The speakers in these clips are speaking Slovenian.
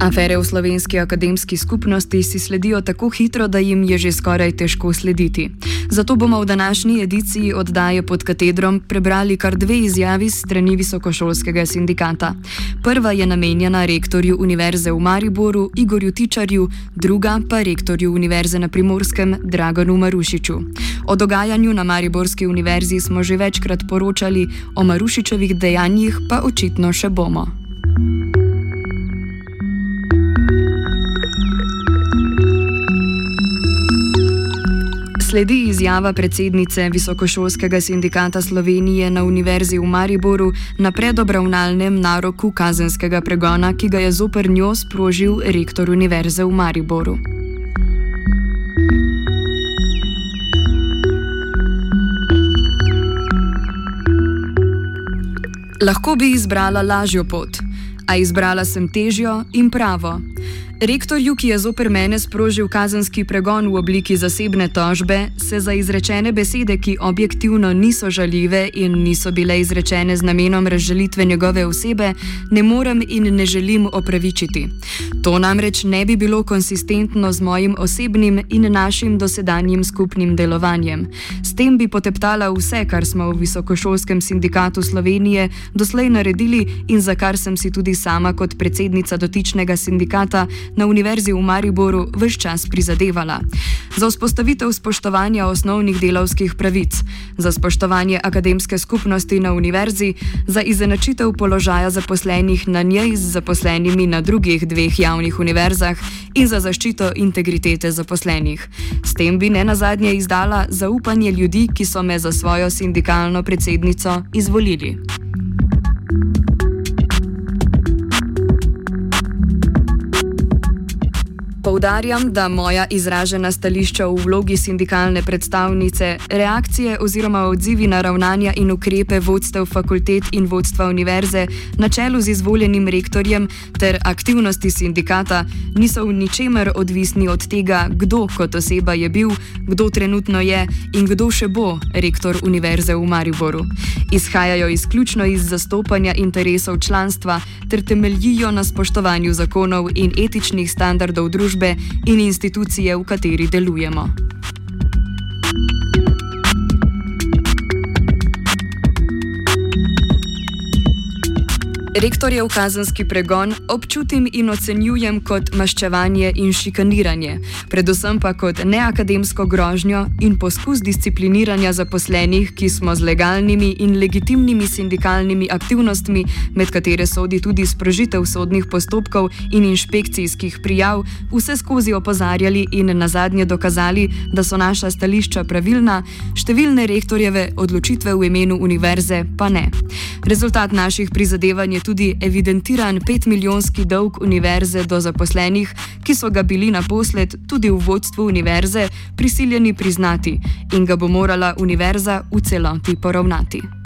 Afere v slovenski akademski skupnosti si sledijo tako hitro, da jim je že skoraj težko slediti. Zato bomo v današnji ediciji oddaje pod katedrom prebrali kar dve izjavi strani visokošolskega sindikata. Prva je namenjena rektorju Univerze v Mariboru Igorju Tičarju, druga pa rektorju Univerze na Primorskem Dragonu Marušiču. O dogajanju na Mariborski univerzi smo že večkrat poročali, o Marušičevih dejanjih pa očitno še bomo. Sledi izjava predsednice Visokošolskega sindikata Slovenije na Univerzi v Mariboru na predobravnalnem naroku kazenskega pregona, ki ga je zoper njo sprožil rektor Univerze v Mariboru. Lahko bi izbrala lažjo pot, a izbrala sem težjo in pravo. Rektorju, ki je zoper mene sprožil kazenski pregon v obliki zasebne tožbe, se za izrečene besede, ki objektivno niso žaljive in niso bile izrečene z namenom razžalitve njegove osebe, ne morem in ne želim opravičiti. To namreč ne bi bilo konsistentno z mojim osebnim in našim dosedanjim skupnim delovanjem. S tem bi poteptala vse, kar smo v Visokošolskem sindikatu Slovenije doslej naredili in za kar sem si tudi sama kot predsednica dotičnega sindikata na Univerzi v Mariboru vse čas prizadevala. Za vzpostavitev spoštovanja osnovnih delavskih pravic, za spoštovanje akademske skupnosti na univerzi, za izenačitev položaja zaposlenih na njej z zaposlenimi na drugih dveh javnih univerzah in za zaščito integritete zaposlenih. S tem bi ne nazadnje izdala zaupanje ljudi, ki so me za svojo sindikalno predsednico izvolili. Poudarjam, da moja izražena stališča v vlogi sindikalne predstavnice, reakcije oziroma odzivi na ravnanja in ukrepe vodstev fakultet in vodstva univerze na čelu z izvoljenim rektorjem ter aktivnosti sindikata niso v ničemer odvisni od tega, kdo kot oseba je bil, kdo trenutno je in kdo še bo rektor univerze v Mariboru. Izhajajo izključno iz zastopanja interesov članstva ter temeljijo na spoštovanju zakonov in etičnih standardov družbe družbe in institucije, v kateri delujemo. Rektorjev kazenski pregon občutim in ocenjujem kot maščevanje in šikaniranje, predvsem pa kot neakademsko grožnjo in poskus discipliniranja zaposlenih, ki smo z legalnimi in legitimnimi sindikalnimi aktivnostmi, med katere sodi tudi sprožitev sodnih postopkov in inšpekcijskih prijav, vse skozi opozarjali in na zadnje dokazali, da so naša stališča pravilna, številne rektorjeve odločitve v imenu univerze pa ne. Rezultat naših prizadevanj je tudi evidentiran petmilijonski dolg univerze do zaposlenih, ki so ga bili naposled tudi v vodstvu univerze prisiljeni priznati in ga bo morala univerza v celoti poravnati.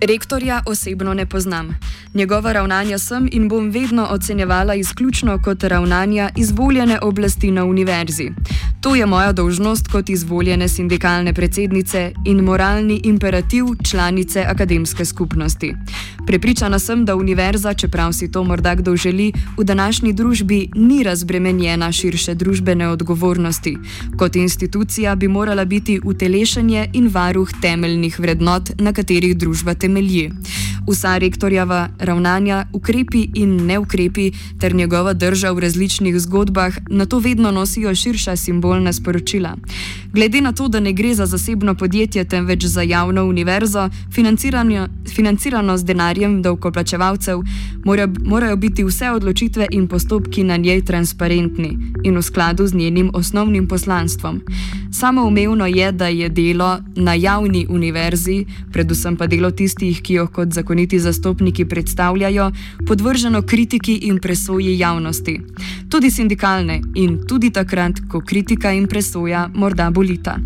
Rektorja osebno ne poznam. Njegova ravnanja sem in bom vedno ocenjevala izključno kot ravnanja izvoljene oblasti na univerzi. To je moja dolžnost kot izvoljene sindikalne predsednice in moralni imperativ članice akademske skupnosti. Prepričana sem, da univerza, čeprav si to morda kdo želi, v današnji družbi ni razbremenjena širše družbene odgovornosti. Kot institucija bi morala biti utelešenje in varuh temeljnih vrednot, na katerih družba temelji. Vsa rektorjava ravnanja, ukrepi in neukrepi ter njegova drža v različnih zgodbah na to vedno nosijo širša simbolna sporočila. Glede na to, da ne gre za zasebno podjetje, temveč za javno univerzo, financirano z denarjem davkoplačevalcev, morajo biti vse odločitve in postopki na njej transparentni in v skladu z njenim osnovnim poslanstvom. Samoumevno je, da je delo na javni univerzi, predvsem pa delo tistih, ki jo kot zakoniti zastopniki predstavljajo, podvrženo kritiki in presoji javnosti. Tudi sindikalne in tudi takrat, ko kritika in presoja morda bolita.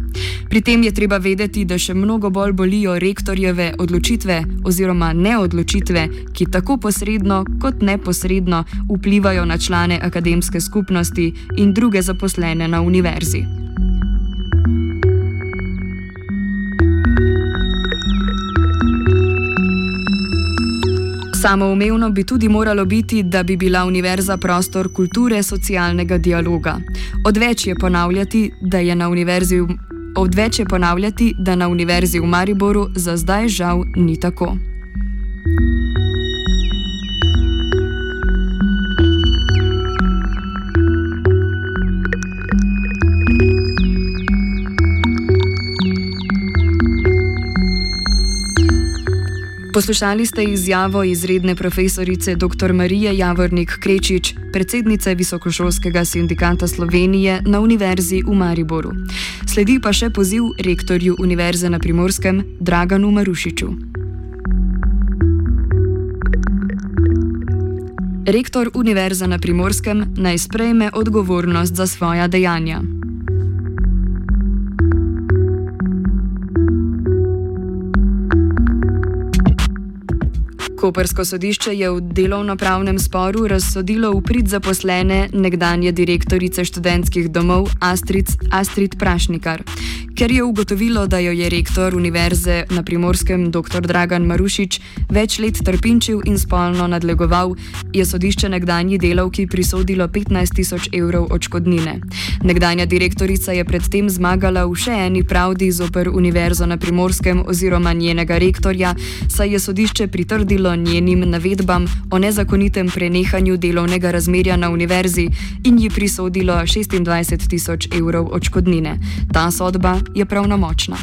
Pri tem je treba vedeti, da še mnogo bolj bolijo rektorjeve odločitve oziroma neodločitve, ki tako posredno kot neposredno vplivajo na člane akademske skupnosti in druge zaposlene na univerzi. Samoumevno bi tudi moralo biti, da bi bila univerza prostor kulture socialnega dialoga. Odveč je ponavljati, da je na univerzi. Odveč je ponavljati, da na univerzi v Mariboru za zdaj žal ni tako. Poslušali ste izjavo izredne profesorice dr. Marije Javornik Krečič, predsednice Visokošolskega sindikata Slovenije na Univerzi v Mariboru. Sledi pa še poziv rektorju Univerze na Primorskem Draganu Marušiču. Rektor Univerze na Primorskem naj sprejme odgovornost za svoja dejanja. Kopersko sodišče je v delovno-pravnem sporu razsodilo v prid zaposlene nekdanje direktorice študentskih domov Astrid, Astrid Prašnikar. Ker je ugotovilo, da jo je rektor Univerze na primorskem dr. Dragan Marušič več let trpinčil in spolno nadlegoval, je sodišče nekdanji delavki prisodilo 15 tisoč evrov odškodnine. Nekdanja direktorica je predtem zmagala v še eni pravdi zoper Univerzo na primorskem oziroma njenega rektorja, saj je sodišče pritrdilo njenim navedbam o nezakonitem prenehanju delovnega razmerja na univerzi in ji prisodilo 26 tisoč evrov odškodnine. Ta sodba je pravnomočna.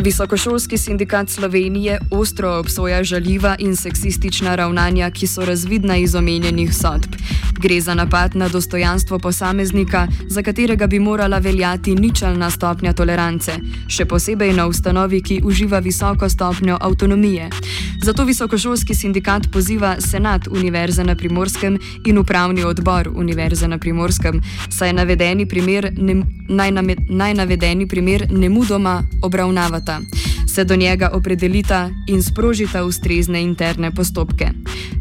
Visokošolski sindikat Slovenije ostro obsoja žaljiva in seksistična ravnanja, ki so razvidna iz omenjenih sodb. Gre za napad na dostojanstvo posameznika, za katerega bi morala veljati ničelna stopnja tolerance, še posebej na ustanovi, ki uživa visoko stopnjo avtonomije. Zato visokošolski sindikat poziva senat Univerze na Primorskem in upravni odbor Univerze na Primorskem, saj navedeni primer ne, naj, naj navedeni primer ne mudoma obravnavata se do njega opredelita in sprožita ustrezne interne postopke.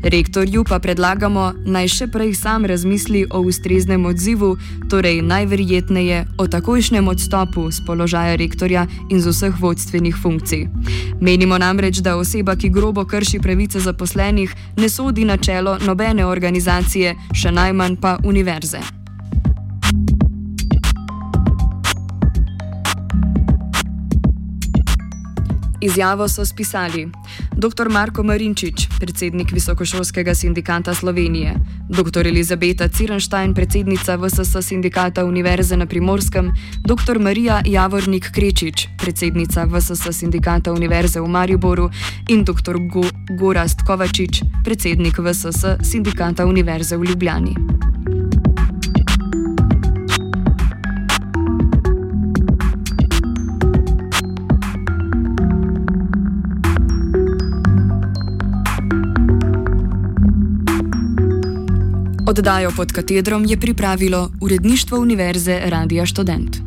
Rektorju pa predlagamo naj še prej sam razmisli o ustreznem odzivu, torej najverjetneje o takojšnjem odstopu z položaja rektorja in z vseh vodstvenih funkcij. Menimo namreč, da oseba, ki grobo krši pravice zaposlenih, ne sodi na čelo nobene organizacije, še najmanj pa univerze. Izjavo so spisali dr. Marko Marinčič, predsednik Visokošolskega sindikata Slovenije, dr. Elizabeta Cirenštajn, predsednica VSS sindikata Univerze na Primorskem, dr. Marija Javornik Krečič, predsednica VSS sindikata Univerze v Mariboru in dr. Go Gorast Kovačič, predsednik VSS sindikata Univerze v Ljubljani. Oddajo pod katedrom je pripravilo uredništvo Univerze Radia Student.